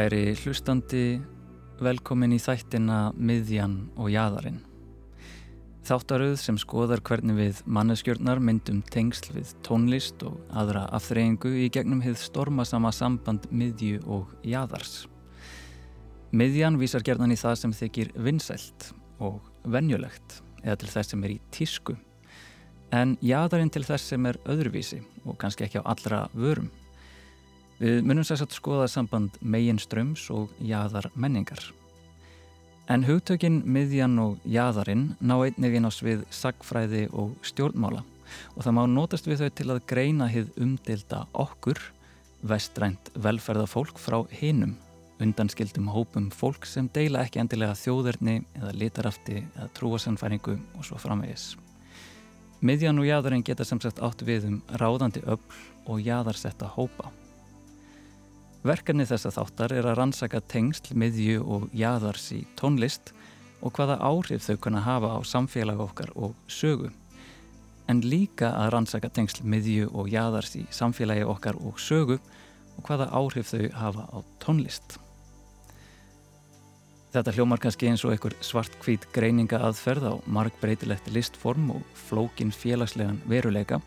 Kæri hlustandi, velkomin í þættina Miðjan og Jæðarinn. Þáttaröð sem skoðar hvernig við manneskjörnar myndum tengsl við tónlist og aðra afþreyingu í gegnum hið stormasama samband miðju og jæðars. Miðjan vísar gerðan í það sem þykir vinsælt og venjulegt eða til þess sem er í tísku en jæðarinn til þess sem er öðruvísi og kannski ekki á allra vörum. Við munum sérsagt skoða samband megin ströms og jæðar menningar. En hugtökin miðjan og jæðarinn ná einnig inn á svið sagfræði og stjórnmála og það má notast við þau til að greina hið umdelda okkur, vestrænt velferðafólk frá hinum, undanskildum hópum fólk sem deila ekki endilega þjóðurni eða litarafti eða trúasanfæringu og svo framvegis. Miðjan og jæðarinn geta sem sagt átt við um ráðandi öll og jæðarsetta hópa. Verkefni þessa þáttar er að rannsaka tengsl, miðju og jæðars í tónlist og hvaða áhrif þau kunna hafa á samfélag okkar og sögu. En líka að rannsaka tengsl, miðju og jæðars í samfélagi okkar og sögu og hvaða áhrif þau hafa á tónlist. Þetta hljómar kannski eins og einhver svart-hvít greininga aðferð á markbreytilegt listform og flókin félagslegan veruleika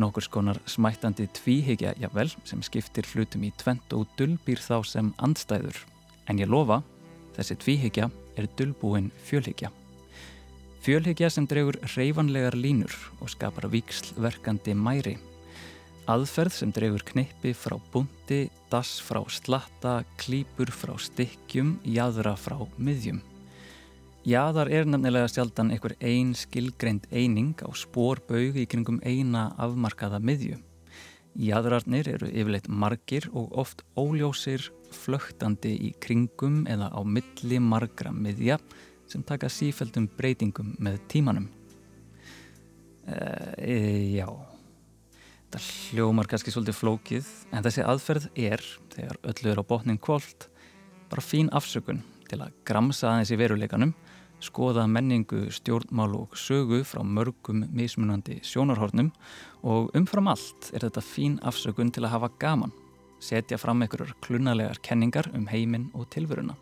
nokkur skonar smættandi tvíhyggja jafnvel sem skiptir hlutum í tvent og dulbýr þá sem andstæður. En ég lofa, þessi tvíhyggja er dulbúin fjölhyggja. Fjölhyggja sem dregur reyfanlegar línur og skapar vikslverkandi mæri. Aðferð sem dregur knippi frá bundi, dass frá slatta, klýpur frá stykkjum, jæðra frá miðjum. Jaðar er nefnilega sjaldan einhver ein skilgreind eining á spórbaug í kringum eina afmarkaða miðju. Jaðrarnir eru yfirleitt margir og oft óljósir flögtandi í kringum eða á milli margra miðja sem taka sífældum breytingum með tímanum. E, já, þetta hljómar kannski svolítið flókið en þessi aðferð er, þegar öllu er á botnin kvólt, bara fín afsökun til að gramsa aðeins í veruleikanum skoða menningu, stjórnmál og sögu frá mörgum mismunandi sjónarhornum og umfram allt er þetta fín afsökun til að hafa gaman, setja fram einhverjar klunalegar kenningar um heiminn og tilvöruna.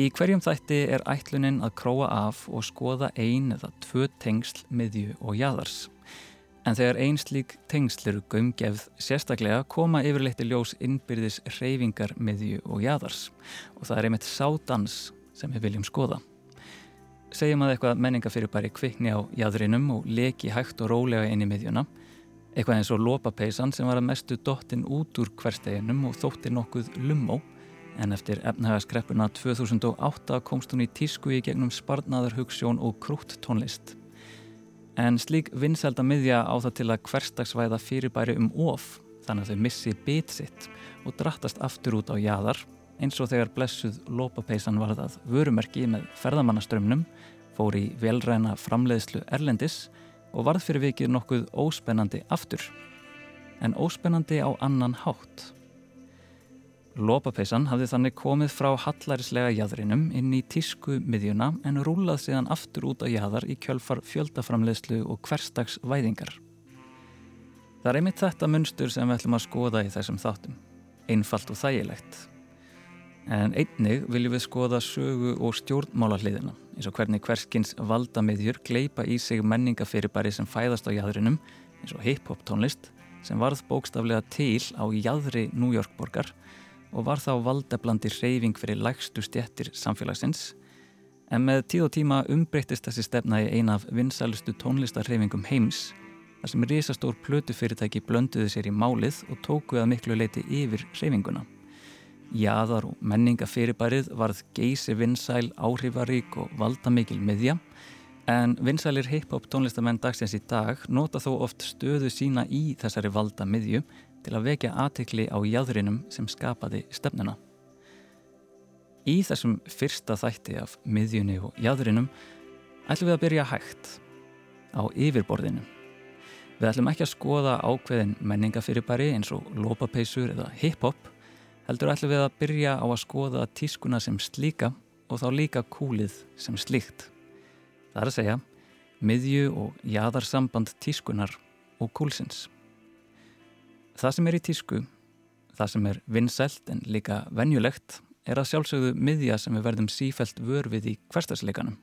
Í hverjum þætti er ætlunin að króa af og skoða ein eða tvö tengsl, miðju og jæðars. En þegar ein slík tengsl eru gömgefð sérstaklega koma yfirleitti ljós innbyrðis reyfingar, miðju og jæðars og það er einmitt sádans sem við viljum skoða. Segjum að eitthvað menningafyrirbæri kvikni á jæðrinum og leki hægt og rólega inn í miðjuna, eitthvað eins og lópapeisan sem var að mestu dottin út úr hversteginum og þótti nokkuð lummó, en eftir efnhagaskreppuna 2008 komst hún í tísku í gegnum sparnaðar hugssjón og krútt tónlist. En slík vinsælda miðja á það til að hverstagsvæða fyrirbæri um of, þannig að þau missi bit sitt og drattast aftur út á jæðar eins og þegar blessuð lópapeisan varðað vörumerki með ferðamannaströmmnum, fór í velræna framleiðslu Erlendis og varð fyrir vikið nokkuð óspennandi aftur, en óspennandi á annan hátt. Lópapeisan hafði þannig komið frá hallarislega jæðrinum inn í tísku miðjuna en rúlað síðan aftur út á jæðar í kjölfar fjöldaframleiðslu og hverstags væðingar. Það er einmitt þetta munstur sem við ætlum að skoða í þessum þáttum, einfalt og þægilegt En einnig viljum við skoða sögu og stjórnmála hliðina eins og hvernig hverskins valdamiðjur gleipa í sig menningafyrirbæri sem fæðast á jæðrinum eins og hip-hop tónlist sem varð bókstaflega til á jæðri New York borgar og var þá valdablandi reyfing fyrir lægstu stjettir samfélagsins en með tíð og tíma umbreytist þessi stefna í eina af vinsælustu tónlistarreyfingum heims þar sem risastór plötufyrirtæki blönduði sér í málið og tókuð að miklu leiti yfir reyfinguna. Jaðar og menningafyrirbærið varð geysi vinsæl, áhrifarík og valdamikil miðja en vinsælir hip-hop tónlistamenn dagsins í dag nota þó oft stöðu sína í þessari valda miðju til að vekja aðtekli á jæðrinum sem skapaði stefnuna. Í þessum fyrsta þætti af miðjunni og jæðrinum ætlum við að byrja hægt á yfirborðinu. Við ætlum ekki að skoða ákveðin menningafyrirbæri eins og lópapeisur eða hip-hop heldur ætlum við að byrja á að skoða tískuna sem slíka og þá líka kúlið sem slíkt. Það er að segja miðju og jaðarsamband tískunar og kúlsins. Það sem er í tísku, Það sem er vinsælt en líka venjulegt er að sjálfsögðu miðja sem við verðum sífælt vörfið í hverstagsleikanum.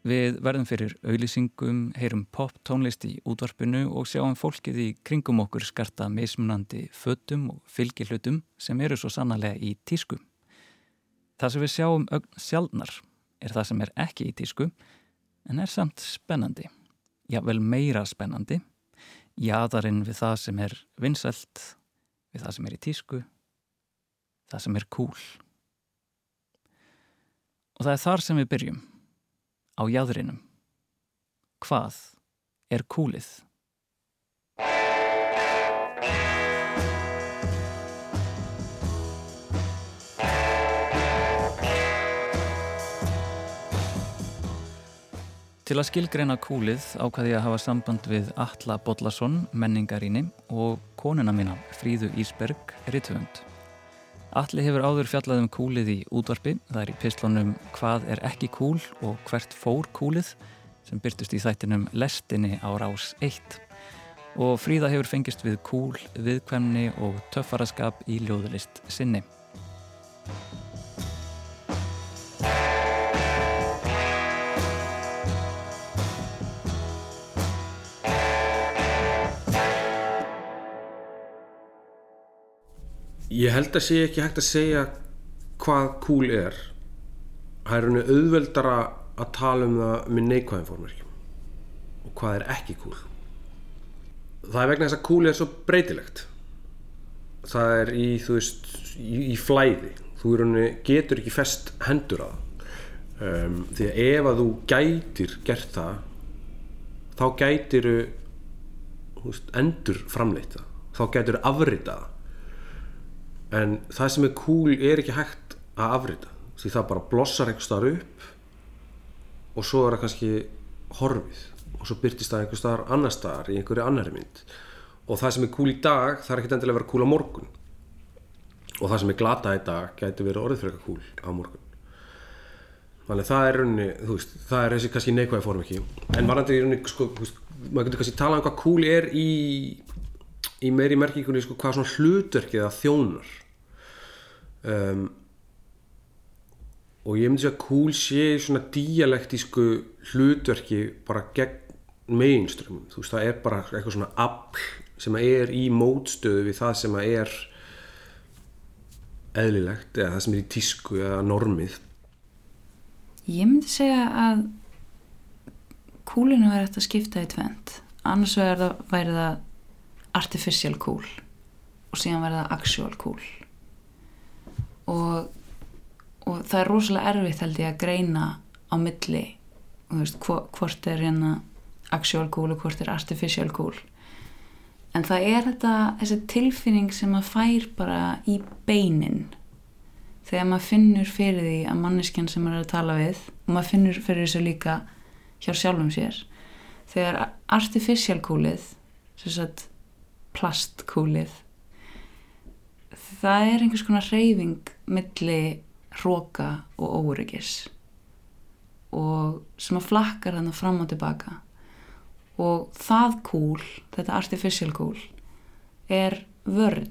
Við verðum fyrir auðlýsingum, heyrum pop tónlist í útvarpinu og sjáum fólkið í kringum okkur skarta mismunandi föttum og fylgihlutum sem eru svo sannarlega í tísku. Það sem við sjáum ögn sjálfnar er það sem er ekki í tísku en er samt spennandi. Já, vel meira spennandi. Jadarinn við það sem er vinsælt, við það sem er í tísku, það sem er cool. Og það er þar sem við byrjum, á jæðrinum. Hvað er kúlið? Til að skilgreina kúlið ákvaði ég að hafa samband við Alla Bodlason, menningaríni og konuna mína, Fríðu Ísberg, rítvönd. Alli hefur áður fjallað um kúlið í útvarpi, það er í pislunum Hvað er ekki kúl og hvert fór kúlið sem byrtust í þættinum Lestinni á rás 1 og Fríða hefur fengist við kúl, viðkvæmni og töffaraskap í ljóðlist sinni. Ég held að sé ekki hægt að segja hvað cool er. Það er rauninu auðveldara að tala um það með neikvæðin fórmerkjum. Og hvað er ekki cool. Það er vegna þess að cool er svo breytilegt. Það er í, þú veist, í, í flæði. Þú rauninu getur ekki fest hendur að. Um, því að ef að þú gætir gert það, þá gætir endur framleitt það. Þá gætir afrita það en það sem er cool er ekki hægt að afrita því það bara blossar einhver starf upp og svo er það kannski horfið og svo byrtist það einhver starf annar starf í einhverju annari mynd. Og það sem er cool í dag það er ekki endilega að vera cool á morgun. Og það sem er glata í dag gæti verið orðið fyrir eitthvað cool á morgun. Þannig það er rauninni veist, það er þessi kannski neikvæði form ekki. En varandi í rauninni sko, veist, maður getur kannski tala um hvað cool er í í meiri merkingunni sko, hvað svona hlutverkið það þjónar. Um, og ég myndi segja að cool sé svona dialektísku hlutverki bara gegn mainstream þú veist það er bara eitthvað svona afl sem er í mótstöðu við það sem er eðlilegt eða það sem er í tísku eða normið. Ég myndi segja að kúlinu verður eftir að skipta í tvent annars verður það artificial cool og síðan verða actual cool. Og, og það er rosalega erfitt held ég að greina á milli veist, hvort er hérna actual cool og hvort er artificial cool. En það er þetta þessi tilfinning sem maður fær bara í beinin. Þegar maður finnur fyrir því að manneskjan sem maður er að tala við og maður finnur fyrir þessu líka hjá sjálfum sér þegar artificial coolið sem sagt plastkúlið. Það er einhvers konar reyfing milli hróka og óryggis og sem að flakkar þannig fram og tilbaka. Og það kúl, þetta artificial kúl er vörð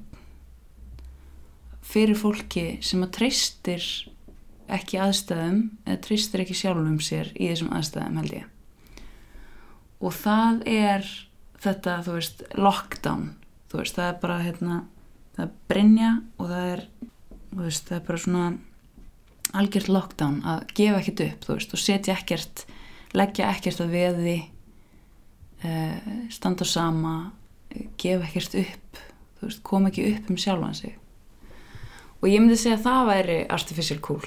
fyrir fólki sem að treystir ekki aðstæðum eða treystir ekki sjálfum um sér í þessum aðstæðum held ég. Og það er þetta, þú veist, lockdown. Þú veist, það er bara hérna, það er brinja og það er þú veist, það er bara svona algjört lockdown að gefa ekkert upp þú veist, og setja ekkert leggja ekkert að veði uh, standa sama gefa ekkert upp þú veist, koma ekki upp um sjálfan sig. Og ég myndi segja að það væri artificial cool.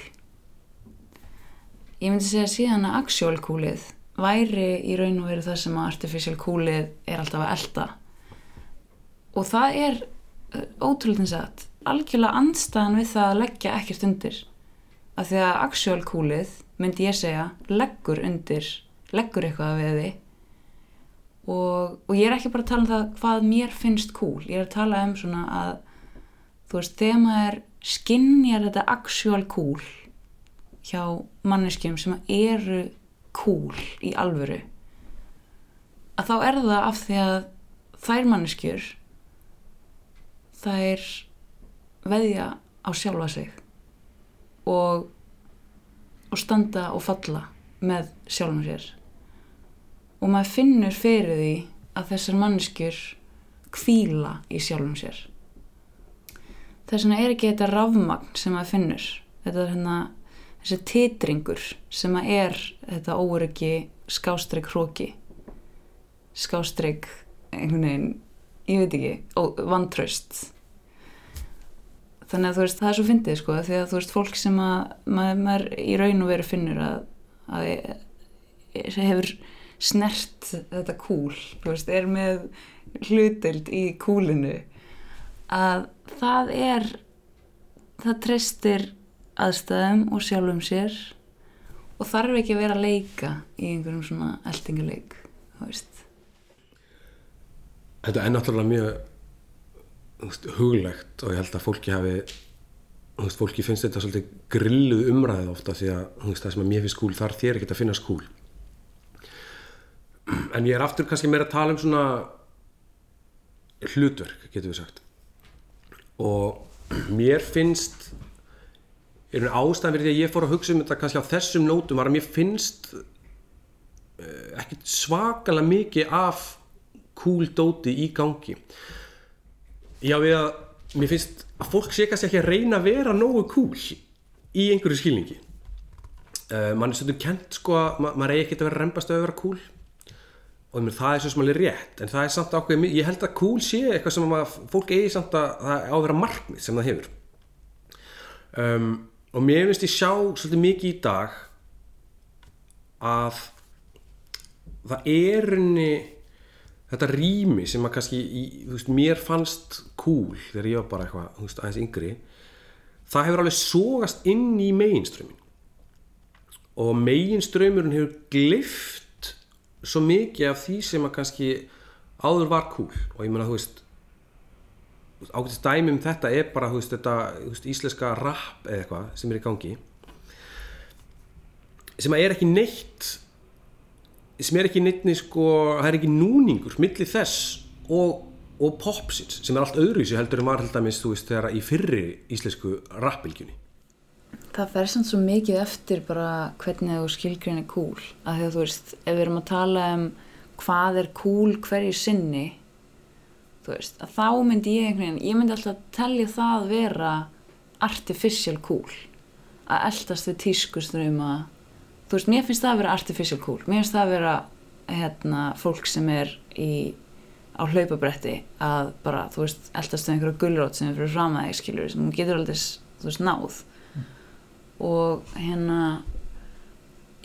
Ég myndi segja síðan að actual coolið væri í raun og veru það sem að artificial coolið er alltaf að elda og það er eh, ótrúlega sagt algjörlega andstæðan við það að leggja ekkert undir. Af því að actual coolið myndi ég segja leggur undir, leggur eitthvað við því og, og ég er ekki bara að tala um það hvað mér finnst cool, ég er að tala um svona að þú veist, þegar maður skinnjar þetta actual cool hjá manneskjum sem eru cool í alvöru að þá er það af því að þær manneskjur þær veðja á sjálfa sig og, og standa og falla með sjálfum sér. Og maður finnur fyrir því að þessar mannskjur kvíla í sjálfum sér. Þess vegna er ekki þetta rafmagn sem maður finnur. Þetta er hérna þessi titringur sem að er þetta óryggi skástrík hróki skástrík einhvern veginn, ég veit ekki vantraust. Þannig að þú veist, það er svo fyndið sko, því að þú veist, fólk sem að maður, maður í raun og veru finnur að, að hefur snert þetta kúl, þú veist, er með hlutild í kúlinu að það er það treystir aðstæðum og sjálfum sér og þarf ekki að vera að leika í einhverjum svona eldinguleik þú veist. Þetta er náttúrulega mjög huglegt og ég held að fólki hafi veist, fólki finnst þetta svolítið grilluð umræðið ofta því að veist, það sem að mér finnst skúl þar þér ekki að finna skúl. En ég er aftur kannski meira að tala um svona hlutverk, getur við sagt. Og mér finnst er einu ástæðan fyrir því að ég fór að hugsa um þetta kannski á þessum nótum var að mér finnst uh, ekkit svakalega mikið af cool dóti í gangi. Já við að mér finnst að fólk sé kannski ekki að reyna að vera nógu cool í einhverju skilningi. Uh, mann er stundum kent sko að ma maður eigi ekki að vera reymbast að vera cool. Og það er svo alveg rétt en það er samt ákveð, ég held að cool sé eitthvað sem að fólk eigi samt að það á að vera markmið sem það hefur. Um, og mér finnst ég sjá svolítið mikið í dag að það er unni þetta rými sem að kannski í, veist, mér fannst cool þegar ég var bara eitthvað, veist, aðeins yngri það hefur alveg sógast inn í meginströmmin og meginströmmurinn hefur glift svo mikið af því sem að kannski áður var cool. Og ég meina þú veist ákveðist dæmi um þetta er bara þú veist þetta þú veist, íslenska rap eða eitthvað sem er í gangi sem að er ekki neitt sem er ekki neittni sko það er ekki núningur millir þess og, og popsins sem er allt öðruvísi heldur en var held að minnst þú veist þegar í fyrri íslensku rapbylgjunni Það fer samt svo mikið eftir bara hvernig þú skilgrinni cool að því að þú veist, ef við erum að tala um hvað er cool hverju sinni þú veist, að þá myndi ég einhvern veginn, ég myndi alltaf tellja það vera artificial cool. Að eldast við tískuströma þú veist, mér finnst það að vera artificial cool. Mér finnst það að vera hérna, fólk sem er í á hlaupabretti að bara, þú veist, eldast við einhverja gullrót sem er fyrir framæði, skilur, sem getur aldrei, þú veist, náð. Og hérna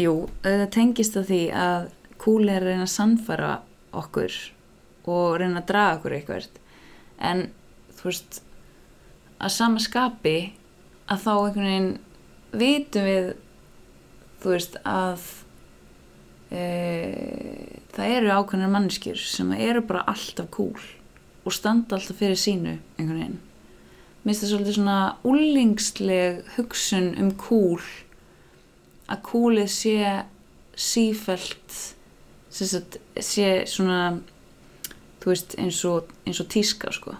jú, þetta tengist að því að cool er að reyna að sannfæra okkur og reyna að draga okkur eitthvað en þú veist að sama skapi að þá einhvern veginn vitum við þú veist að e, það eru ákveðnar manneskjur sem eru bara alltaf cool og standa alltaf fyrir sínu einhvern veginn. Minnst það svolítið svona úlingsleg hugsun um cool að coolið sé sífælt sé svona þú veist eins og, eins og tíska sko.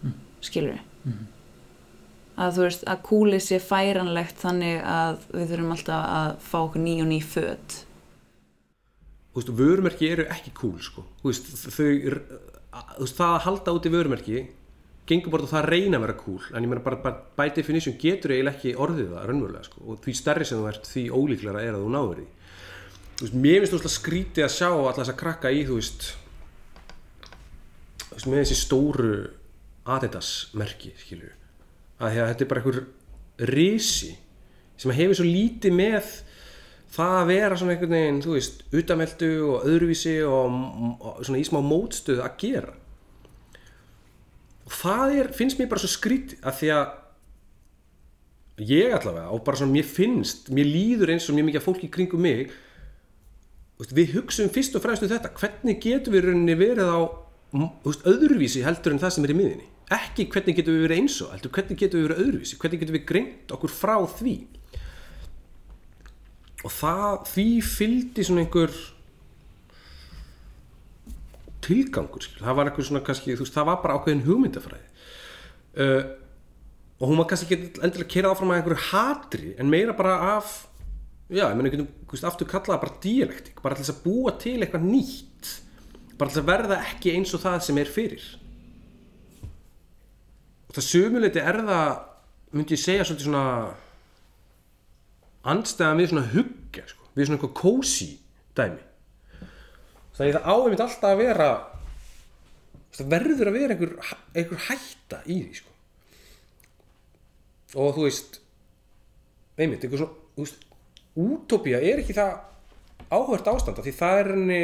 Mm. skilur við mm. að þú veist að coolið sé færanlegt þannig að við þurfum alltaf að fá okkur ný og ný född Þú veist, vörumerki eru ekki cool sko. Þú veist, þau þú veist, það að halda út í vörumerki gengur bara það að reyna að vera cool en ég meina bara, bara by definition getur eiginlega ekki orðið það raunverulega sko. Og því stærri sem þú ert því ólíklara er að þú náður því. Þú veist, mér finnst þú skrítið að sjá alltaf þess að krakka í þú veist veist, með þessi stóru Adidas merki, skilju að þetta er bara einhver risi sem hefur svo lítið með það að vera svona einhvern veginn, þú veist, utameldu og öðruvísi og, og svona í smá mótstöðu að gera. Og það er, finnst mér bara svo skrít að því að ég allavega og bara svona mér finnst mér líður eins og mjög mikið fólki kringum mig við hugsaum fyrst og fremst um þetta hvernig getum við rauninni verið á veist, öðruvísi heldur en það sem er í miðinni ekki hvernig getum við verið eins og heldur hvernig getum við verið öðruvísi? Hvernig getum við greint okkur frá því? Og það því fylgdi svona einhver tilgangur skil. það var eitthvað svona kannski veist, það var bara ákveðin hugmyndafræði. Uh, og hún var kannski ekki endilega kerað áfram að einhverju hatri en meira bara af já, ég meina einhvern veginn aftur kallaða bara dialektik bara að búa til eitthvað nýtt bara að verða ekki eins og það sem er fyrir og það sömuleiti er það myndi ég segja svolítið svona andstæðan við svona hugge sko. við svona eitthvað kósi dæmi er það áheimitt alltaf að vera það verður að vera einhver, einhver hætta í því sko. og þú veist einmitt, einhver svona útópía er ekki það áhört ástanda því það er henni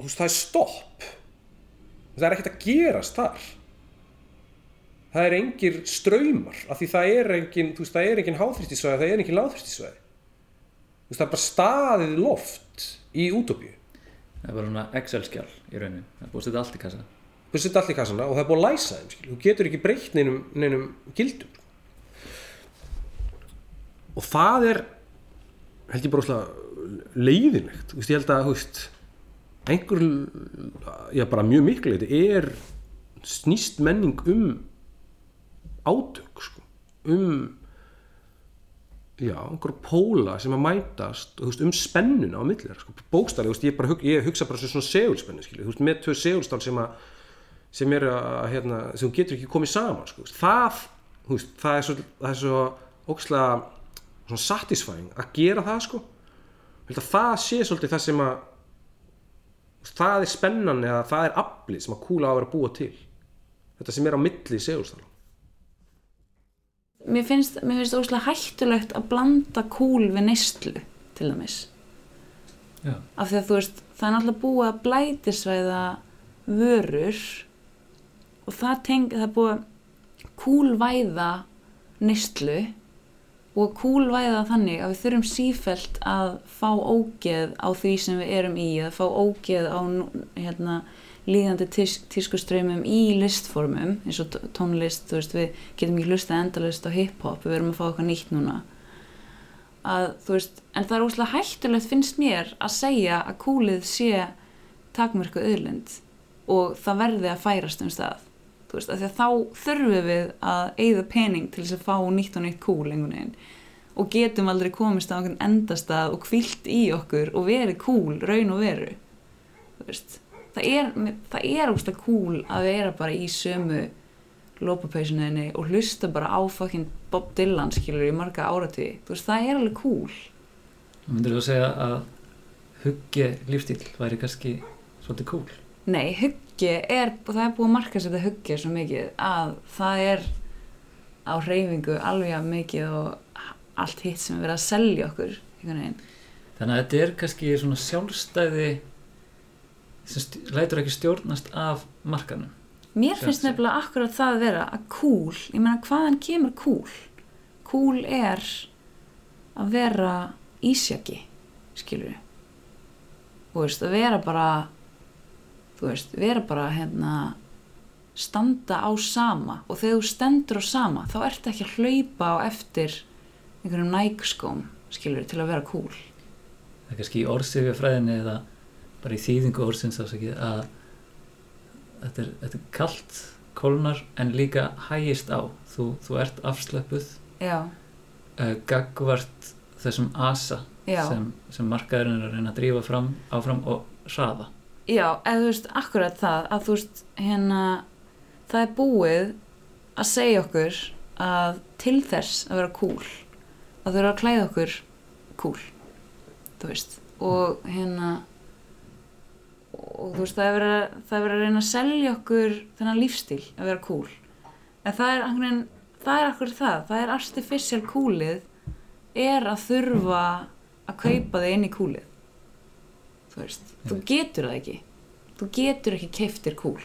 veist, það er stopp það er ekkert að gerast þar það er engir ströymar af því það er engin, veist, það er engin háþristisvæði það er engin láþristisvæði það er bara staðið loft í útópíu Það er bara svona Excel-skjál í raunin. Það er búið að setja allt í kassa. þú setja allir kassana og það er búið að læsa þeim skil. þú getur ekki breytt neinum, neinum gildum og það er held ég bara óslega leiðinlegt ég held að veist, einhver já bara mjög miklu er snýst menning um átök sko. um já, einhver póla sem að mætast og, veist, um spennuna á millir sko. bókstæli, ég, hug- ég hugsa bara svona segulspennu, þú veist, með tvö segulstál sem að sem er að, hérna, sem getur ekki komið saman, sko, það þú veist, það er svo, það er svo ókslega svona satisfying að gera það, sko held að það sé svolítið það sem að það er spennan eða það er aflið sem að kúla á að vera búa til. Þetta sem er á milli segulstál mér finnst, mér finnst óslega hættulegt að blanda kúl við neyslu til dæmis. Já. af því að þú veist, það er náttúrulega búið að blætisvæða vörur og það, teng, það er búið að kúlvæða neyslu og kúlvæða þannig að við þurfum sífelt að fá ógeð á því sem við erum í að fá ógeð á hérna, líðandi tís, tískuströymum í listformum eins og tónlist, þú veist, við getum ekki hlusta endalist á hip-hop, við erum að fá eitthvað nýtt núna. Að þú veist, en það er úrslega hættulegt finnst mér að segja að kúlið sé takmörku auðlind og það verði að færast um stað þú veist, af því að þá þurfum við að eigða pening til þess að fá nýtt og nýtt kúl einhvern veginn. Og getum aldrei komist á einhvern endastað og kvilt í okkur og verið kúl, raun og veru. Þú veist, það er það er úrslega kúl að vera bara í sömu lópapausinni og hlusta bara á fucking Bob Dylan skilur í marga áratví þú veist, það er alveg cool Myndir þú að segja að hugge lífstíl væri kannski svolítið cool? nei, huggi er, og það er búið að marka sér þetta huggi svo mikið að það er á hreyfingu alveg jafn mikið og allt hitt sem er verið að selja okkur Þannig að þetta er kannski svona sjálfstæði sem lætur ekki stjórnast af markanum. Mér finnst nefnilega akkurat það að vera að cool, ég meina hvaðan kemur cool? Cool er að vera ísjaki, skilur við. Þú veist, að vera bara, þú veist, vera bara hérna standa á sama og þegar þú stendur á sama þá ertu ekki að hlaupa á eftir einhverjum nægskóm, skilur til að vera cool. Það er kannski í orðsifjafræðinni eða bara í þýðingu orðsins ásakið að þetta er, þetta er kalt, kólnar en líka hægist á. Þú, þú ert afslöpuð, Já, uh, gagvart þessum asa já. sem, sem markaðurinn er að reyna að drífa fram, áfram og hraða. Já, eða þú veist, akkurat það að þú veist, hérna það er búið að segja okkur að til þess að vera cool að þau eru að klæða okkur cool þú veist, og hérna og þú veist, það er verið að, verið að reyna að selja okkur þennan lífstíl að vera cool en það er akkur það er akkur það, það er artificial coolið er að þurfa að kaupa þig inn í coolið þú veist, þú getur það ekki. Þú getur ekki keiftir kúl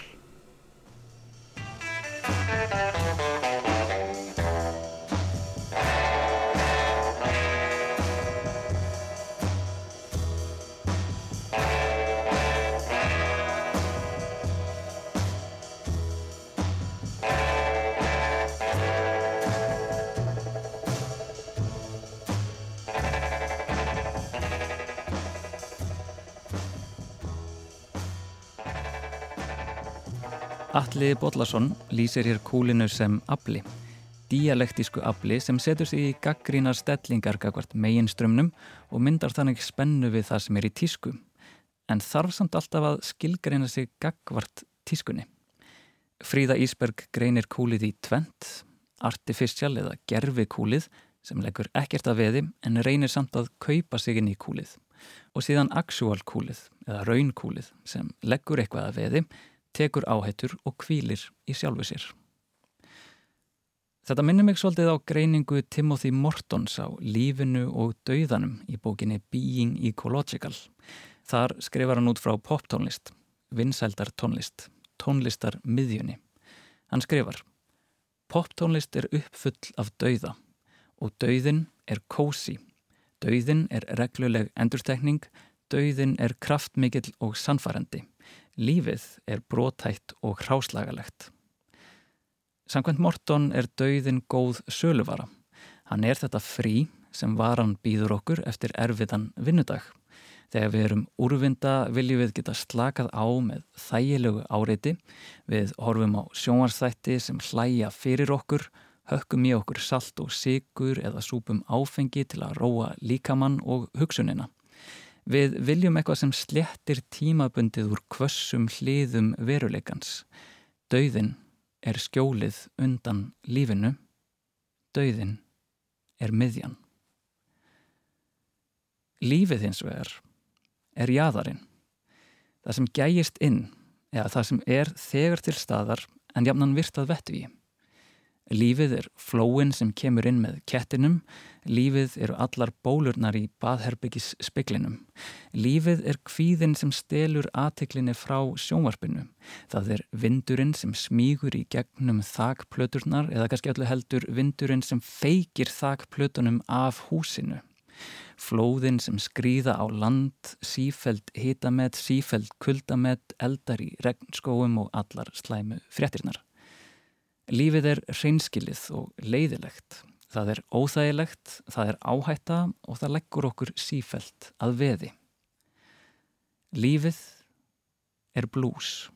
Alli Bodlason lýsir hér kúlinu sem afli, dialektísku afli sem setur sig í gaggrínar stellingar gagvart meginströmmnum og myndar þannig spennu við það sem er í tísku, en þarf samt alltaf að skilgreina sig gagvart tískunni. Fríða Ísberg greinir kúlið í tvent, artificial eða gerfi kúlið sem leggur ekkert að veði en reynir samt að kaupa sig inn í kúlið og síðan actual kúlið eða raun kúlið sem leggur eitthvað að veði, tekur áhættur og kvílir í sjálfu sér. Þetta minnir mig svolítið á greiningu Timothy Mortons á lífinu og dauðanum í bókinni Being Ecological. Þar skrifar hann út frá poptónlist, vinsældar tónlist, tónlistar miðjunni. Hann skrifar Poptónlist er uppfull af dauða og dauðin er kósi. Dauðin er regluleg endurtekning, dauðin er kraftmikill og sannfærandi. Lífið er brótætt og hráslagalegt. Sankvæmt Morton er dauðin góð söluvara. Hann er þetta frí sem varan býður okkur eftir erfiðan vinnudag. Þegar við erum úrvinda viljum við geta slakað á með þægilegu áreiti. Við horfum á sjónvarsþætti sem hlæja fyrir okkur, hökkum í okkur salt og sigur eða súpum áfengi til að róa líkamann og hugsunina. Við viljum eitthvað sem slettir tímabundið úr kvössum hliðum veruleikans. Dauðin er skjólið undan lífinu. Dauðin er miðjan. Lífið hins vegar er jáðarinn. Það sem gæjist inn, eða það sem er þegar til staðar en jafnan virtað vettu í. Lífið er flóin sem kemur inn með kettinum, lífið eru allar bólurnar í baðherbyggis speklinum. Lífið er kvíðin sem stelur aðtiklinni frá sjónvarpinu. Það er vindurinn sem smígur í gegnum þakplöturnar eða kannski öllu heldur vindurinn sem feikir þakplötunum af húsinu. Flóðin sem skrýða á land, sífæld hitamet, sífæld kuldamet, eldar í regnskóum og allar slæmu fréttirnar. Lífið er hreinskilið og leiðilegt. Það er óþægilegt, það er áhætta og það leggur okkur sífælt að veði. Lífið er blús.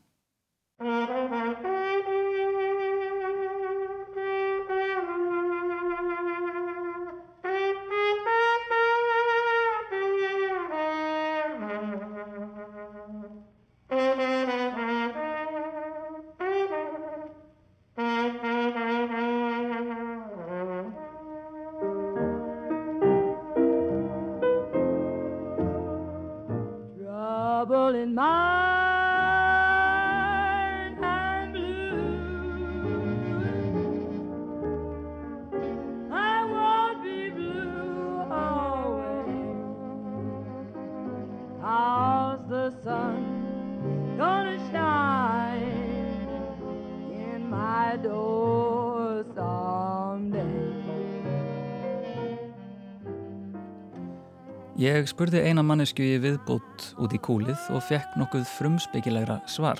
Ég spurði eina mannesku í viðbútt út í kúlið og fekk nokkuð frumspekilegra svar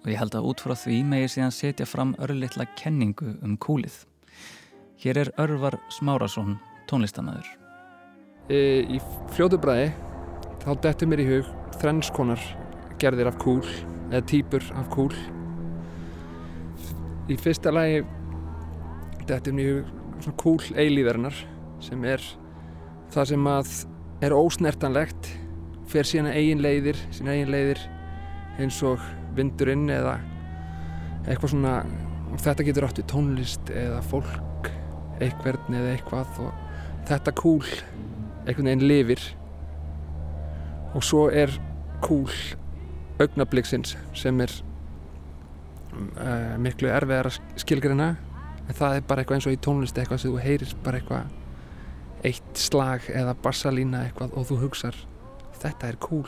og ég held að út frá því megir síðan setja fram örlittla kenningu um kúlið. Hér er Örvar Smárasson, tónlistamæður. E, í fljótu bræði þá dettur mér í hug þrennskonar gerðir af kúl eða týpur af kúl í fyrsta lagi dettur mér í hug kúl eilíðarinnar sem er það sem að er ósnertanlegt fer sína eigin leiðir sína eigin leiðir eins og vindurinn eða eitthvað svona þetta getur átt við tónlist eða fólk eitthvern eða eitthvað og þetta kúl einhvern veginn lifir. Og svo er kúl augnabliksins sem er uh, miklu erfiðar skilgrina en það er bara eitthvað eins og í tónlist eitthvað sem þú heyrir bara eitthvað eitt slag eða bassalína eitthvað og þú hugsar þetta er kúl.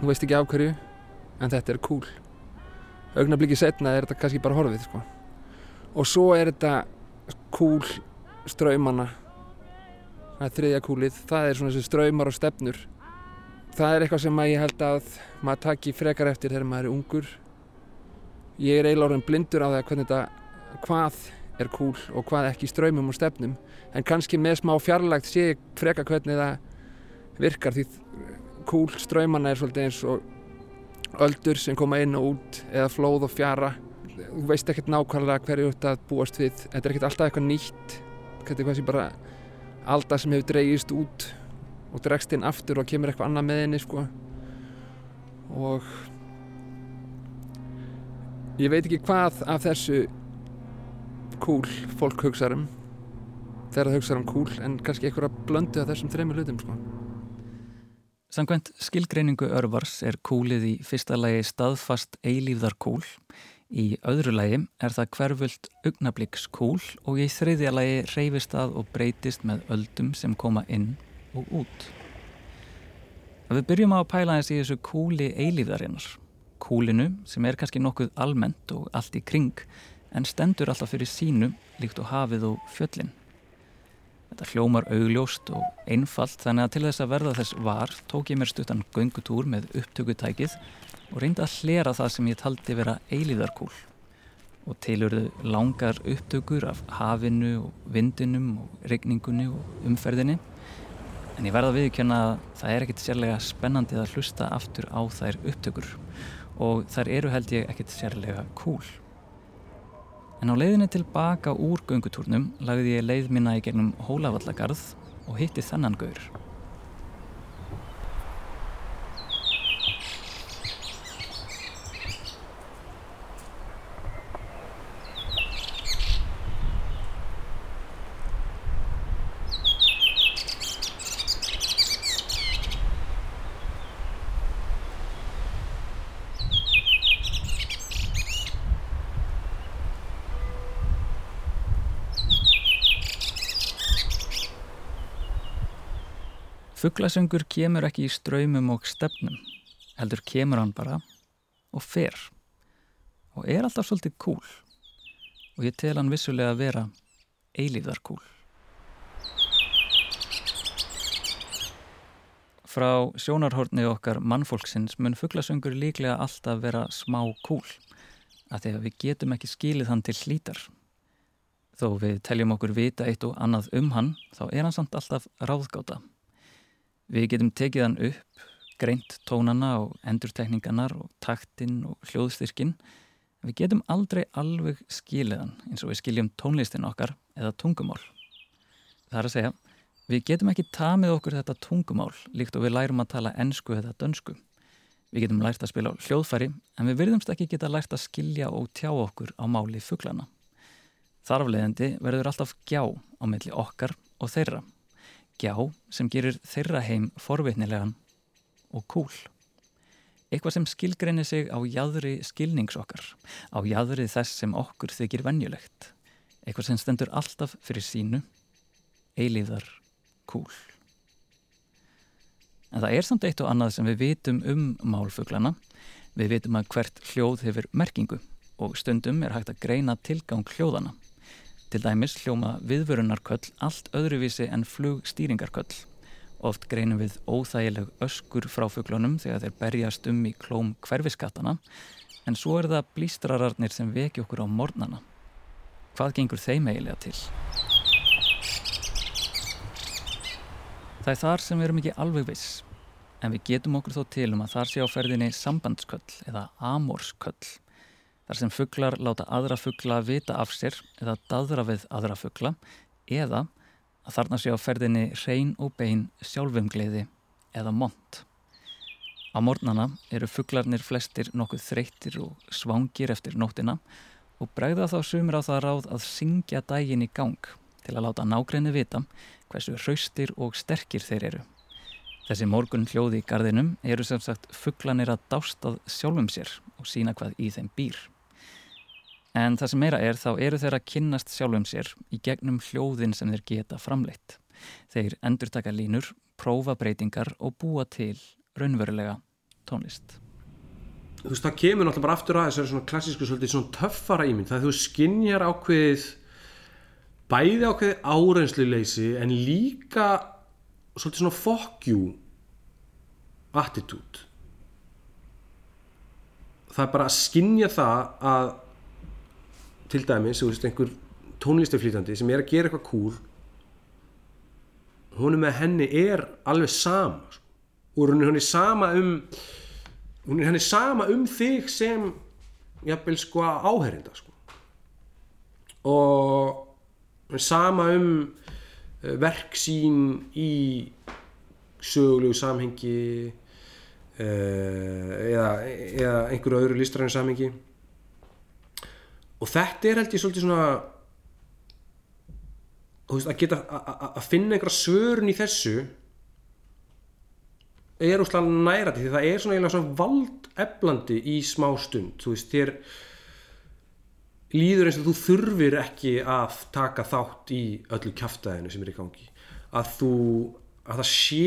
Þú veist ekki af hverju en þetta er kúl. Augnabliki setna er þetta kannski bara horfið sko. og svo er þetta kúl straumanna. Það er þriðja kúlið. Það er svona þessi straumar og stefnur. Það er eitthvað sem að ég held að maður taki frekar eftir þegar maður er ungur. Ég er eiginlega orðin blindur á það hvernig þetta hvað er kúl og hvað ekki í straumum og stefnum en kannski með smá fjarlægt sé ég frekar hvernig það virkar því kúl straumanna er svolítið eins og öldur sem koma inn og út eða flóð og fjara. Þú veist ekkert nákvæmlega hverju að búast við. Þetta er ekkert alltaf eitthvað nýtt. Þetta er eitthvað sem bara alda sem hefur dreigist út og dregst inn aftur og kemur eitthvað annað með henni sko. Og ég veit ekki hvað af þessu kúl fólk hugsaðum þegar það hugsaðum kúl en kannski einhverja blöndu af þessum þreymur hlutum sko. Samkvæmt skilgreiningu örvars er kúlið í fyrsta lagi staðfast eilífðarkúl, í öðru lagi er það hverfult augnablikkskúl og í þriðja lagi reyfist það og breytist með öldum sem koma inn og út. Að við byrjum á að pæla þess í þessu kúli eilífðarinnar, kúlinu sem er kannski nokkuð almennt og allt í kring en stendur alltaf fyrir sínu líkt og hafið og fjöllin. Þetta hljómar augljóst og einfalt þannig að til þess að verða þess var tók ég mér stuttan göngutúr með upptökutækið og reyndi að hlera það sem ég taldi vera eilíðarkúl. Og tilurðu langar upptökur af hafinu og vindinum og regningunni og umferðinni. En ég verða viðkjöna að það er ekkit sérlega spennandi að hlusta aftur á þær upptökur og þær eru held ég ekkit sérlega kúl. En á leiðinni tilbaka úr göngutúrnum lagði ég leið minna í gegnum Hólavallagarð og hitti þennan gaur. Fugglasöngur kemur ekki í ströymum og stefnum, heldur kemur hann bara og fer og er alltaf svolítið kúl og ég tel hann vissulega að vera eilíðarkúl. Frá sjónarhorni okkar mannfólksins mun fugglasöngur líklega alltaf vera smá kúl að því að við getum ekki skilið hann til hlítar. Þó við teljum okkur vita eitt og annað um hann þá er hann samt alltaf ráðgáta. Við getum tekið hann upp, greint tónana og endurtekninganar og taktinn og hljóðstyrkin. Við getum aldrei alveg skilið hann eins og við skiljum tónlistin okkar eða tungumál. Það er að segja, við getum ekki tamið okkur þetta tungumál líkt og við lærum að tala ennsku eða dönsku. Við getum lært að spila á hljóðfæri en við virðumst ekki geta lært að skilja og tjá okkur á máli fugglana. Þarfleðandi verður alltaf gjá á milli okkar og þeirra gjá sem gerir þeirra heim forvitnilegan og kúl. Eitthvað sem skilgreinir sig á jæðri skilningsokkar, á jæðri þess sem okkur þykir venjulegt. Eitthvað sem stendur alltaf fyrir sínu, eilíðar kúl. En það er samt eitt og annað sem við vitum um málfuglana. Við vitum að hvert hljóð hefur merkingu og stundum er hægt að greina tilgang hljóðana. Til dæmis hljóma viðvörunarköll allt öðruvísi en flugstýringarköll. Oft greinum við óþægileg öskur frá fuglunum þegar þeir berjast um í klóm hverfiskattana en svo er það blístrararnir sem veki okkur á mornana. Hvað gengur þeim eiginlega til? Það er þar sem við erum ekki alveg viss en við getum okkur þó til um að þar sé á ferðinni sambandsköll eða amórsköll þar sem fugglar láta aðra fuggla vita af sér eða daðra við aðra fuggla eða að þarna sé á ferðinni hrein og bein sjálfumgleiði eða mont. Á mornana eru fugglarnir flestir nokkuð þreyttir og svangir eftir nóttina og bregða þá sumir á það ráð að syngja dægin í gang til að láta nágrinni vita hversu hraustir og sterkir þeir eru. Þessi morgun hljóði í gardinum eru sem sagt fugglanir að dástað sjálfum sér og sína hvað í þeim býr. En það sem meira er þá eru þeir að kynnast sjálfum sér í gegnum hljóðin sem þeir geta framleitt. Þeir endur taka línur, prófa breytingar og búa til raunverulega tónlist. Þú veist, það kemur náttúrulega bara aftur að þessari svona klassísku svolítið svona töffara ímynd. Það þú skinnjar ákveðið bæði ákveðið áreinsluleysi en líka svolítið svona you attitude. Það er bara að skinnja það að til dæmis, þú veist, einhver tónlistaflýtandi sem er að gera eitthvað cool hún með henni er alveg sama sko. og hún er sama um hún er henni sama um þig sem jafnvel sko áherinda sko. og sama um eh, verk sín í sögulegu samhengi eh, eða, eða einhverju öðru listræðinu samhengi og þetta er held ég svolítið svona veist, að geta að- finna einhverja svörun í þessu er úrslega nærandi því það er svona svona valdeflandi í smá stund. Þú veist, þér líður eins og þú þurfir ekki að taka þátt í öllu kjaftaðinu sem er í gangi. Að þú, að það sé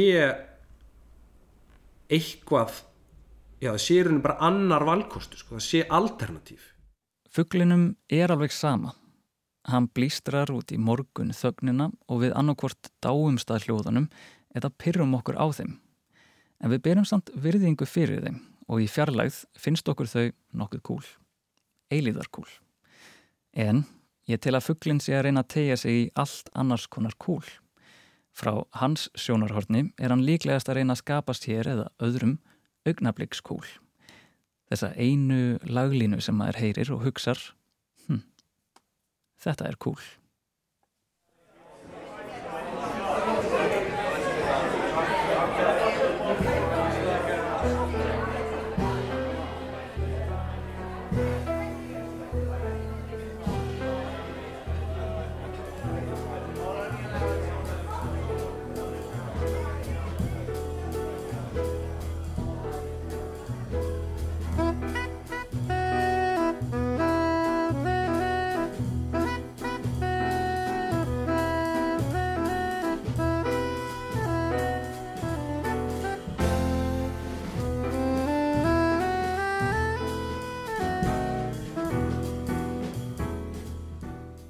eitthvað já, það sé í rauninni bara annar valkostu, sko, það sé alternatív Fuglinum er alveg sama. Hann blístrar út í morgun þögnina og við annarkvort dáumst að hljóðanum eða pyrrum okkur á þeim. En við berum samt virðingu fyrir þeim og í fjarlægð finnst okkur þau nokkuð kúl. Eilíðarkúl. En ég tel að fuglin sé að reyna að tegja sig í allt annars konar kúl. Frá hans sjónarhorni er hann líklegast að reyna að skapast hér eða öðrum augnablikkskúl. Þessa einu laglínu sem maður heyrir og hugsar, hm, þetta er kúl.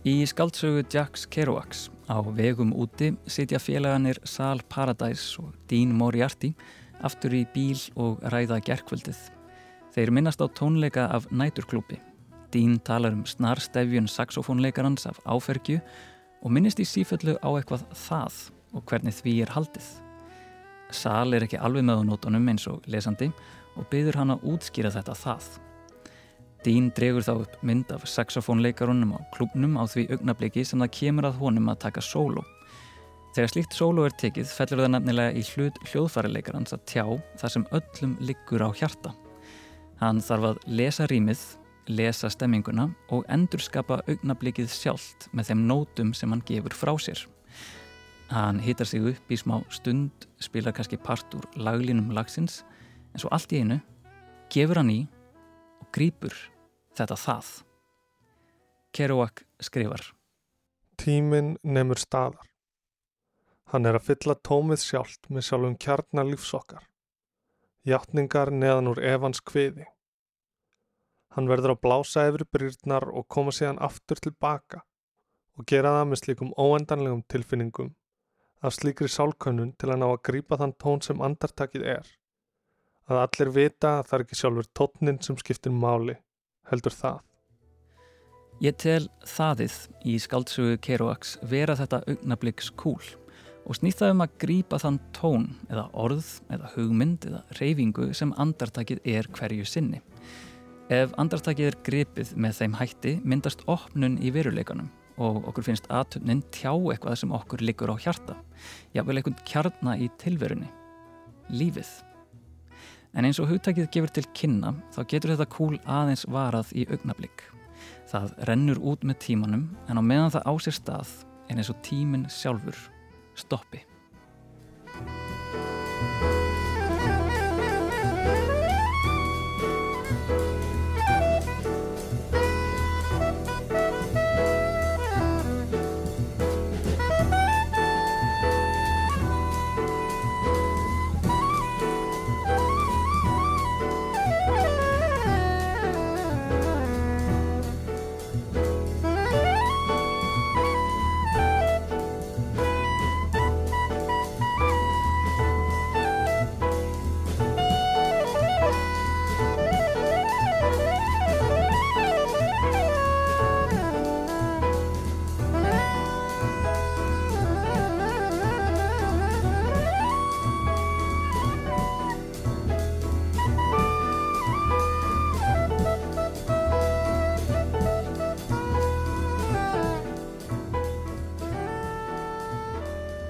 Í skaldsögu Jacks Kerouacs á vegum úti sitja félaganir Sal Paradise og Dean Moriarty aftur í bíl og ræða gerkvöldið. Þeir minnast á tónleika af næturklúpi. Dean talar um snarstefjun saxofónleikarans af áfergju og minnist í síföllu á eitthvað það og hvernig því er haldið. Sal er ekki alveg með á nótunum eins og lesandi og byður hann að útskýra þetta það. Dean dregur þá upp mynd af saxofónleikarunum á klubnum á því augnabliki sem það kemur að honum að taka sóló. Þegar slíkt sóló er tekið fellur það nefnilega í hlut hljóðfærileikarans að tjá það sem öllum liggur á hjarta. Hann þarf að lesa rýmið, lesa stemminguna og endurskapa augnablikið sjálft með þeim nótum sem hann gefur frá sér. Hann hittar sig upp í smá stund, spilar kannski part úr laglínum lagsins en svo allt í einu gefur hann í og grýpur þetta það. Kerouac skrifar Tíminn nemur staðar. Hann er að fylla tómið sjálft með sjálfum kjarnar lífsokkar. Játningar neðan úr evans kviði. Hann verður að blása yfir brýrnar og koma síðan aftur tilbaka og gera það með slíkum óendanlegum tilfinningum af slíkri sálkönnun til að ná að grípa þann tón sem andartakið er. Að allir vita að það er ekki sjálfur tónnin sem skiptir máli, heldur það. Ég tel þaðið í skaldsögu Kerouacs vera þetta augnabliks kúl og snýtt það um að grípa þann tón eða orð eða hugmynd eða reyfingu sem andartakið er hverju sinni. Ef andartakið er gripið með þeim hætti myndast opnun í veruleikanum og okkur finnst aðtöfnin tjá eitthvað sem okkur liggur á hjarta. Jável einhvern kjarna í tilverunni. Lífið. En eins og hugtakið gefur til kynna þá getur þetta kúl aðeins varað í augnablik. Það rennur út með tímanum en á meðan það á sér stað en eins og tíminn sjálfur stoppi.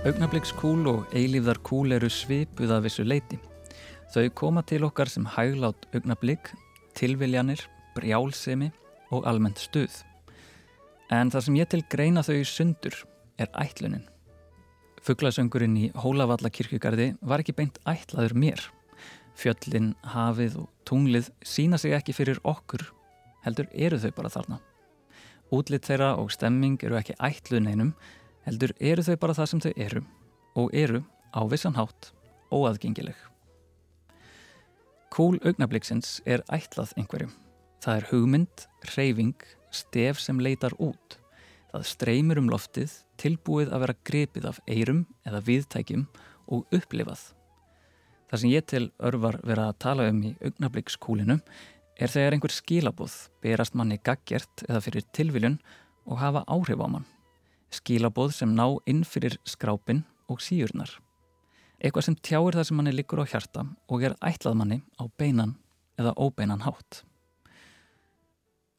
Augnablikkskúl og eilífðar kúl eru svipuð af vissu leiti. Þau koma til okkar sem hæglátt augnablikk, tilviljanir, brjálsemi og almennt stuð. En það sem ég til greina þau sundur er ætlunin. Fugglasöngurinn í Hólavalla kirkjugarði var ekki beint ætlaður mér. Fjöllin, hafið og tunglið sína sig ekki fyrir okkur, heldur eru þau bara þarna. Útlitt þeirra og stemming eru ekki ætluð neinum, heldur eru þau bara það sem þau eru og eru á vissan hátt óaðgengileg. Kúl augnabliksins er ætlað einhverjum. Það er hugmynd, reyfing, stef sem leitar út. Það streymir um loftið, tilbúið að vera grepið af eirum eða viðtækjum og upplifað. Það sem ég til örvar vera að tala um í augnablikskúlinu er þegar einhver skilabóð berast manni gaggjert eða fyrir tilviljun og hafa áhrif á mann. Skilabóð sem ná inn fyrir skrápin og síurnar. Eitthvað sem tjáir það sem manni liggur á hjarta og er ætlað manni á beinan eða óbeinan hátt.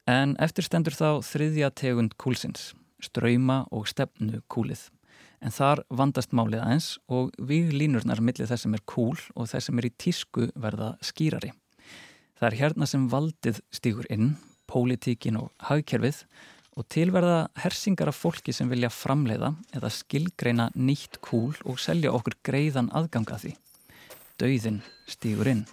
En eftir stendur þá þriðja tegund kúlsins, ströyma og stefnu kúlið. En þar vandast málið aðeins og við línurnar millir þess sem er kúl og þess sem er í tísku verða skýrari. Það er hérna sem valdið stígur inn, pólitíkin og hagkerfið og tilverða hersingar af fólki sem vilja framleiða eða skilgreina nýtt kúl og selja okkur greiðan aðganga því. Dauðin stígur inn.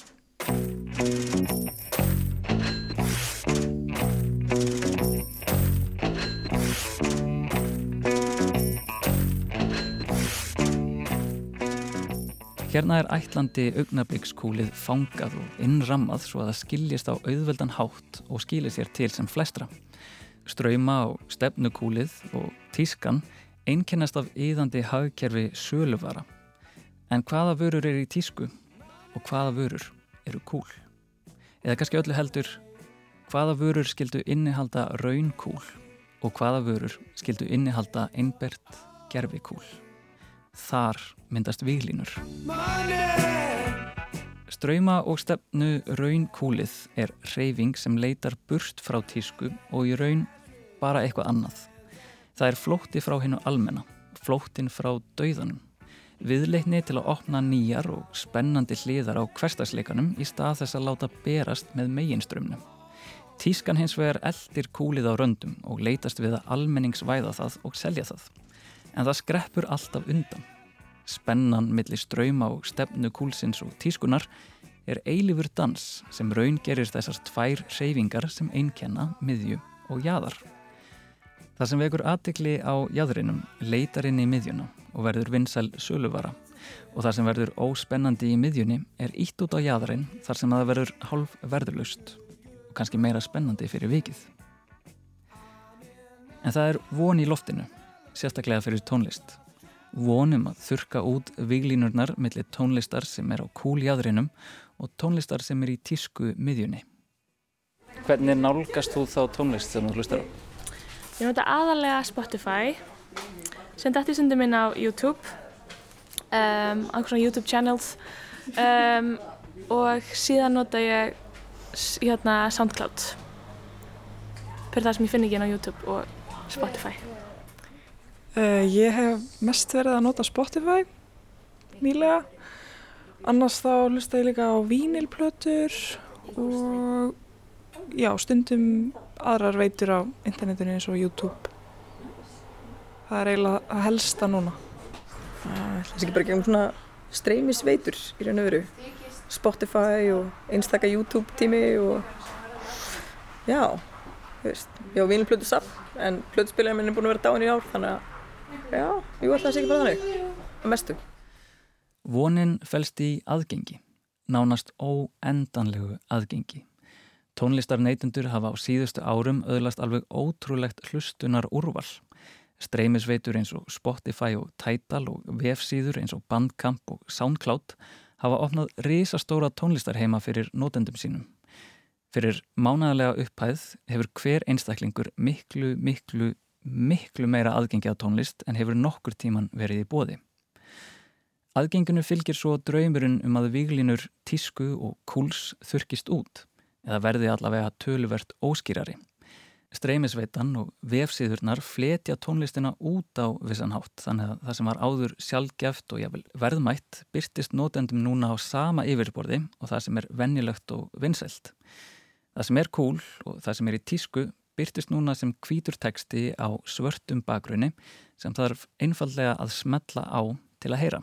Hérna er ætlandi augnablikskúlið fangað og innrammað svo að það skiljist á auðveldan hátt og skilir sér til sem flestra. Ströyma og stefnukúlið og tískan einkennast af yðandi hagkerfi söluvara. En hvaða vörur er í tísku og hvaða vörur eru kúl? Eða kannski öllu heldur, hvaða vörur skildu innihalda raunkúl og hvaða vörur skildu innihalda einbert gerfikúl? Þar myndast viglínur. Ströyma og stefnu raunkúlið er reyfing sem leitar burt frá tísku og í raun bara eitthvað annað. Það er flótti frá hennu almenna, flóttin frá dauðanum. Viðleikni til að opna nýjar og spennandi hliðar á hverstagsleikanum í stað þess að láta berast með meginströmmnum. Tískan hins vegar eldir kúlið á röndum og leitast við að almenningsvæða það og selja það. En það skreppur alltaf undan. Spennan millir ströyma og stefnu kúlsins og tískunar er eilifur dans sem raun gerir þessar tvær reyfingar sem einkenna, miðju og jæðar. Það sem vekur aðtikli á jæðrinum leitar inn í miðjuna og verður vinsæl söluvara og það sem verður óspennandi í miðjunni er ítt út á jæðrin þar sem það verður hálf verðurlust og kannski meira spennandi fyrir vikið. En það er von í loftinu, sérstaklega fyrir tónlist. Vonum að þurka út viglínurnar millir tónlistar sem er á kúljæðrinum og tónlistar sem er í tísku miðjunni. Hvernig nálgast þú þá tónlist sem þú hlustar á? Ég nota aðalega Spotify sem dætti sundum minn á YouTube um, einhvern svona YouTube channels um, og síðan nota ég hérna Soundcloud fyrir það sem ég finn ekki inn á YouTube og Spotify Uh, ég hef mest verið að nota Spotify nýlega. Annars þá hlusta ég líka á vínilplötur og já, stundum aðrar veitur á internetinu eins og YouTube. Það er eiginlega að helsta núna. Það er ekki bara gegn svona streymisveitur í raun og veru. Spotify og einstaka YouTube tími og já, þú veist, ég á vínilplötu safn en plötuspilarinn minn er búin að vera dáin í ár þannig að já, jú ætla það sé ekki bara þannig, að mestu. Vonin felst í aðgengi, nánast óendanlegu aðgengi. Tónlistar neytundur hafa á síðustu árum öðlast alveg ótrúlegt hlustunar úrval. Streymisveitur eins og Spotify og Tidal og vefsíður eins og Bandcamp og Soundcloud hafa opnað risastóra tónlistarheima fyrir notendum sínum. Fyrir mánagalega upphæð hefur hver einstaklingur miklu, miklu, miklu meira aðgengi að tónlist en hefur nokkur tíman verið í bóði. Aðgenginu fylgir svo draumurinn um að viglínur tísku og kúls þurkist út eða verði allavega töluvert óskýrari. streymisveitan og vefsíðurnar fletja tónlistina út á vissan hátt þannig að það sem var áður sjálfgeft og jafnvel verðmætt byrtist nótendum núna á sama yfirborði og það sem er vennilögt og vinsælt. Það sem er cool og það sem er í tísku byrtist núna sem hvítur teksti á svörtum bakgrunni sem þarf einfallega að smetla á til að heyra.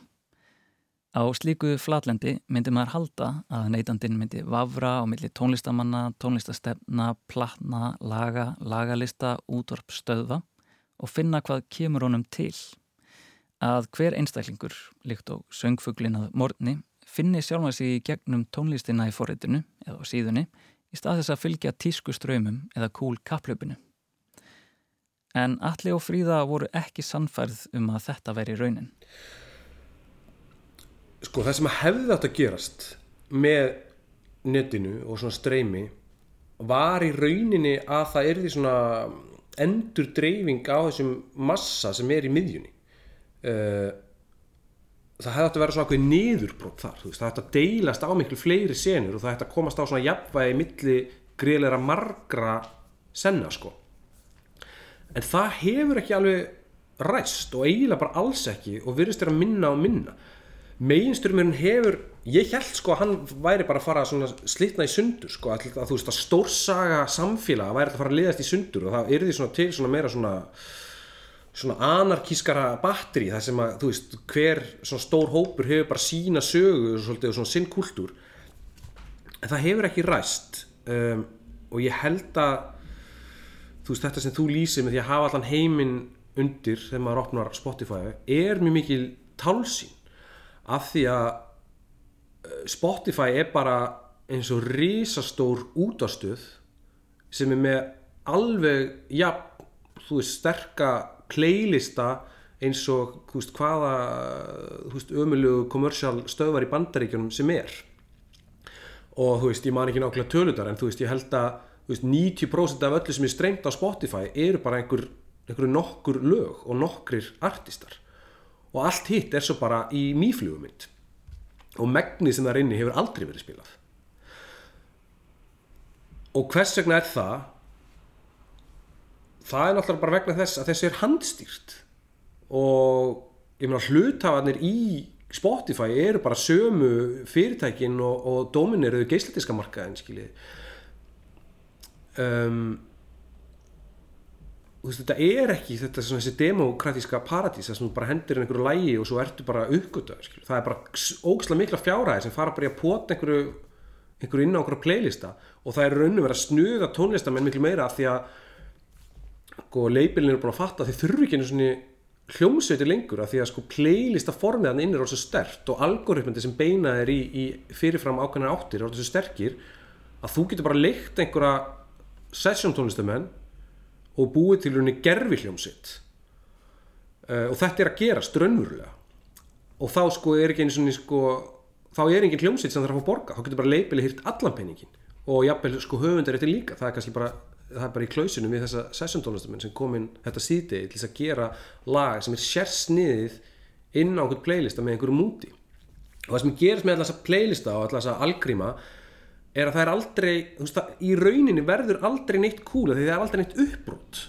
Á slíku flatlendi myndi maður halda að neytandin myndi vafra á milli tónlistamanna, tónlistastefna, platna, laga, lagalista, útvarp, stöðva og finna hvað kemur honum til. Að hver einstaklingur, líkt á söngfuglin að morgni, finni sjálfa sig í gegnum tónlistina í forritinu eða á síðunni í stað þess að fylgja tísku ströymum eða kúl kaplöpinu. En Alli og Fríða voru ekki sannfærð um að þetta veri raunin sko það sem hefði átt að gerast með netinu og svona streymi var í rauninni að það er því svona endur dreifing á þessum massa sem er í miðjunni uh, það hefði átt að vera svona okkur niðurbrótt þar veist, það hefði átt að deilast á miklu fleiri senur og það hefði átt að komast á svona jafnvægi milli greiðleira margra senna sko. En það hefur ekki alveg ræst og eiginlega bara alls ekki og virðist vera minna og minna. Meginströmmurinn hefur ég held sko að hann væri bara að fara að slitna í sundur sko að, að þú veist að stórsaga samfélag væri að fara að liðast í sundur og það er því svona til svona meira svona svona anarkískara batteri þar sem að þú veist hver svona stór hópur hefur bara sína sögu og svolítið svona sinn kultúr en það hefur ekki ræst um, og ég held að þú veist þetta sem þú lýsir með því að hafa allan heiminn undir þegar maður opnar Spotify er mjög mikil tálsín af því að eh, Spotify er bara eins og risastór útastöð sem er með alveg ja, þú veist, sterka playlista eins og veist, hvaða ömulegu kommersial stöðvar í bandaríkjunum sem er. Og þú veist, ég man ekki nákvæmlega tölutar en þú veist, ég held að veist, 90% af öllu sem er strengt á Spotify eru bara einhver, einhver nokkur lög og nokkrir artistar. Og allt hitt er svo bara í mýflugumynd. Og megnið sem það er inni hefur aldrei verið spilað. Og hvers vegna er það það er náttúrulega bara vegna þess að þessi er handstýrt. Og ég meina hlutafarnir í Spotify eru bara sömu fyrirtækin og, og domineruðu geisletiska markaðin skiljið um veist, þetta er ekki þetta svona þessi demokratíska paradís þess að þú bara hendir inn einhverju lægi og svo ertu bara uppgötuð það er bara ógislega mikla fjárhæði sem fara bara í að pota einhverju, einhverju inn á einhverju playlista. Og það er rauninu verið að snuða tónlistamenn miklu meira af því að sko leipilin eru búin að fatta að þið þurfi ekki einu svona hljómsveitir lengur af því að sko playlista formiðan inn er orðið svo stert og algoritmandi sem beina er í, í fyrirfram ákveðnar áttir er orðið svo sterkir að þú getur bara leikt einhverja session tónlistamenn og búið til rauninni gerfi hljómsitt uh, og þetta er að gera strönnurlega og þá sko er ekki einu svona sko, þá er engin hljómsitt sem það þarf að fá borga þá getur bara leipili hýrt allan penningin og jafnvel sko höfundar þetta líka. Það er kannski bara, það er bara í klausinum við þessa sessiontónlistamenn sem kom inn þetta síðdegi til þess að gera lag sem er sérsniðið inn á einhvern playlista með einhverju múti. Og það sem gerist með alltaf þessa playlista og alltaf þessa algríma er að það er aldrei veist, í rauninni verður aldrei neitt kúla því það er aldrei neitt uppbrútt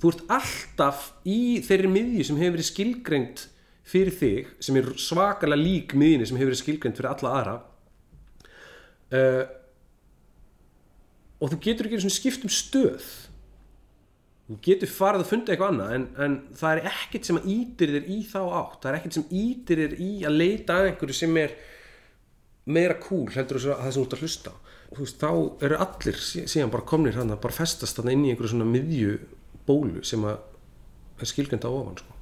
þú ert alltaf í þeirri miðju sem hefur verið skilgreint fyrir þig sem er svakalega lík miðjunni sem hefur verið skilgreint fyrir alla aðra. Uh, og þú getur ekki skipt um stöð. Þú getur farið að funda eitthvað annað en, en það er ekkert sem ítir þér í þá átt. Það er ekkert sem ítir þér í að leita að einhverju sem er meira cool heldur þess að það sem þú ert að hlusta veist, þá eru allir síðan bara komnir hann að bara festast hann inn í einhverju svona miðju bólu sem að er skilgjönd á ofan sko.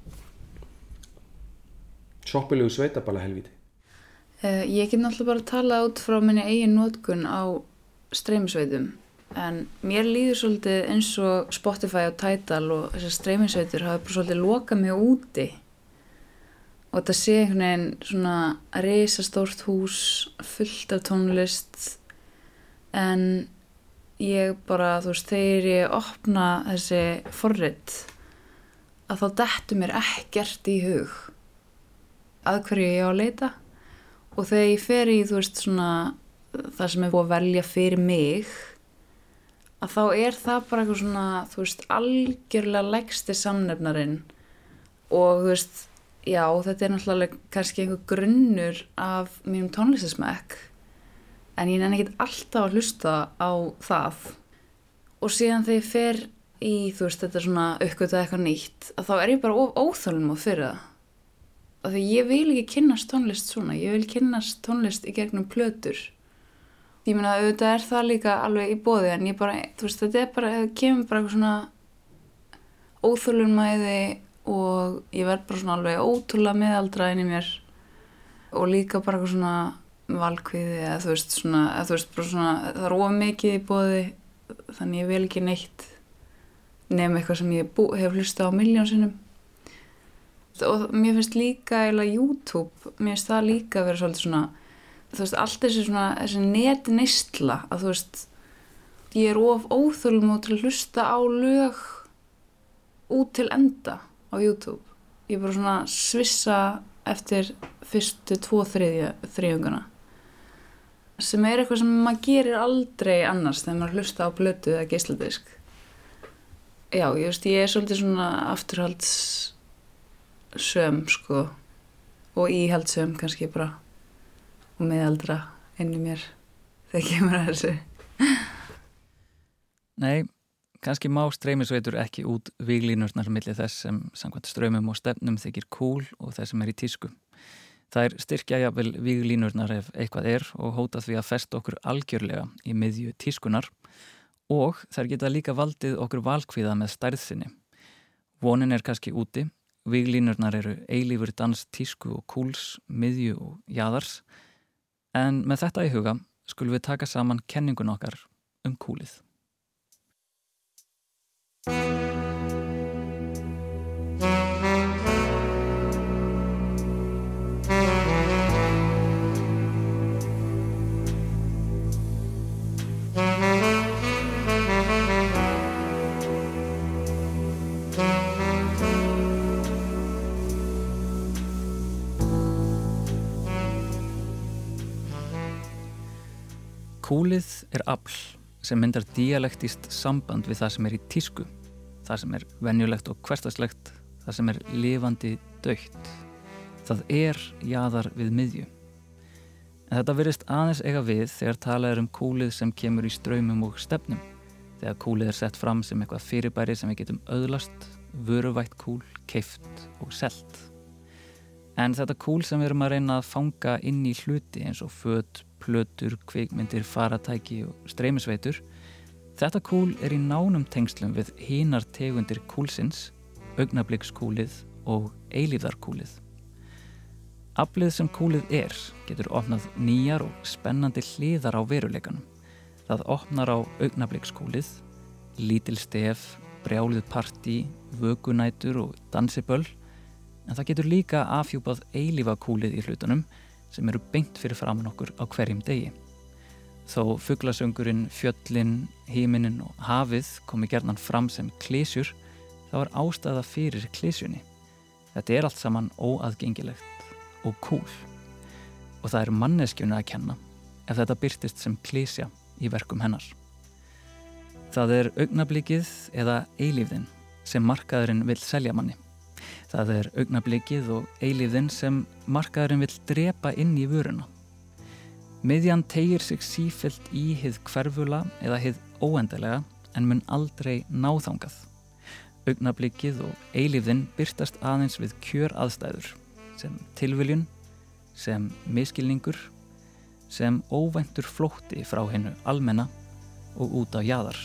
Sjoppilegu sveitabala helviti uh, Ég get náttúrulega bara að tala út frá minni eigin nótkun á streymisveitum en mér líður svolítið eins og Spotify og Tidal og þessar streymisveitur hafa bara svolítið lokað mig úti. Og þetta sé einhvern veginn svona reysastórt hús fullt af tónlist. En ég bara, þú veist, þegar ég opna þessi forrið að þá dettu mér ekkert í hug að hverju ég á að leita. Og þegar ég fer í, þú veist, svona það sem er búið að velja fyrir mig að þá er það bara eitthvað svona, þú veist, algjörlega legsti samnefnarinn og þú veist, já, þetta er náttúrulega kannski einhver grunnur af mínum tónlistasmekk en ég nenni ekki alltaf að hlusta á það. Og síðan þegar ég fer í, þú veist, þetta er svona uppgötuð eitthvað nýtt, að þá er ég bara óþálum á fyrir það. Af því ég vil ekki kynnast tónlist svona ég vil kynnast tónlist í gegnum plötur ég meina auðvitað er það líka alveg í bóði en ég bara, þú veist þetta er bara, það kemur bara eitthvað svona óþölunmæði og ég verð bara svona alveg ótrúlega meðaldra inn í mér og líka bara eitthvað svona valkviði eða þú veist svona, þú veist svona það er of mikið í bóði þannig ég vil ekki neitt nefn eitthvað sem ég bú, hef hlusta á miljón sinnum. Og mér finnst líka eða YouTube, mér finnst það líka að vera svolítið svona þú veist, allt þessi svona, þessi net neistla að þú veist, ég er of óþölum og til að hlusta á lög út til enda á YouTube. Ég er bara svona svissa eftir fyrstu tvo þriðja, þriðjunguna sem er eitthvað sem maður gerir aldrei annars þegar maður hlusta á blötu eða geisladisk. Já, ég veist, ég er svolítið svona afturhalds söm, sko og íhaldsöm kannski bara og meðaldra inn í mér þegar kemur að þessu Nei, kannski má streymisveitur ekki út viglínurnar millir þess sem samkvæmt ströymum og stefnum þykir cool og þess sem er í tísku. Það er styrkja jáfnvel viglínurnar ef eitthvað er og hóta því að festa okkur algjörlega í miðju tískunar og þær geta líka valdið okkur valkvíða með stærðsinni. Vonin er kannski úti, viglínurnar eru eilífur dans tísku og kúls, miðju og jæðars En með þetta í huga skulum við taka saman kenningun okkar um kúlið. Kúlið er afl sem myndar dialektist samband við það sem er í tísku, það sem er venjulegt og hverstaslegt, það sem er lifandi dögt. Það er jáðar við miðju. En þetta verist aðeins eiga við þegar talað er um kúlið sem kemur í ströymum og stefnum. Þegar kúlið er sett fram sem eitthvað fyrirbæri sem við getum auðlast, vöruvætt kúl, keift og selt. En þetta kúl sem við erum að reyna að fanga inn í hluti eins og född, plötur, kvikmyndir, faratæki og streymisveitur. Þetta kúl er í nánum tengslum við hínar tegundir kúlsins, augnablikkskúlið og eilíðarkúlið. Aflið sem kúlið er getur opnað nýjar og spennandi hliðar á veruleikanum. Það opnar á augnablikkskúlið, lítil stef, brjálið parti, vögunætur og dansiböll en það getur líka afhjúpað eilífakúlið í hlutunum sem eru beint fyrir framann okkur á hverjum degi. Þó fugglasöngurinn, fjöllin, híminin og hafið komi gerðan fram sem klísjur, þá er ástæða fyrir klísjunni. Þetta er allt saman óaðgengilegt og cool. Og það er manneskjuna að kenna ef þetta byrtist sem klísja í verkum hennar. Það er augnablíkið eða eilífðin sem markaðurinn vil selja manni. Það er augnablikið og eilíðin sem markaðurinn vill drepa inn í vöruna. Miðjan tegir sig sífelt í hið hverfula eða hið óendalega en mun aldrei náþangað. Augnablikið og eilíðin byrtast aðeins við kjör aðstæður sem tilviljun, sem miskilningur, sem óvæntur flótti frá hennu almenna og út á jæðar.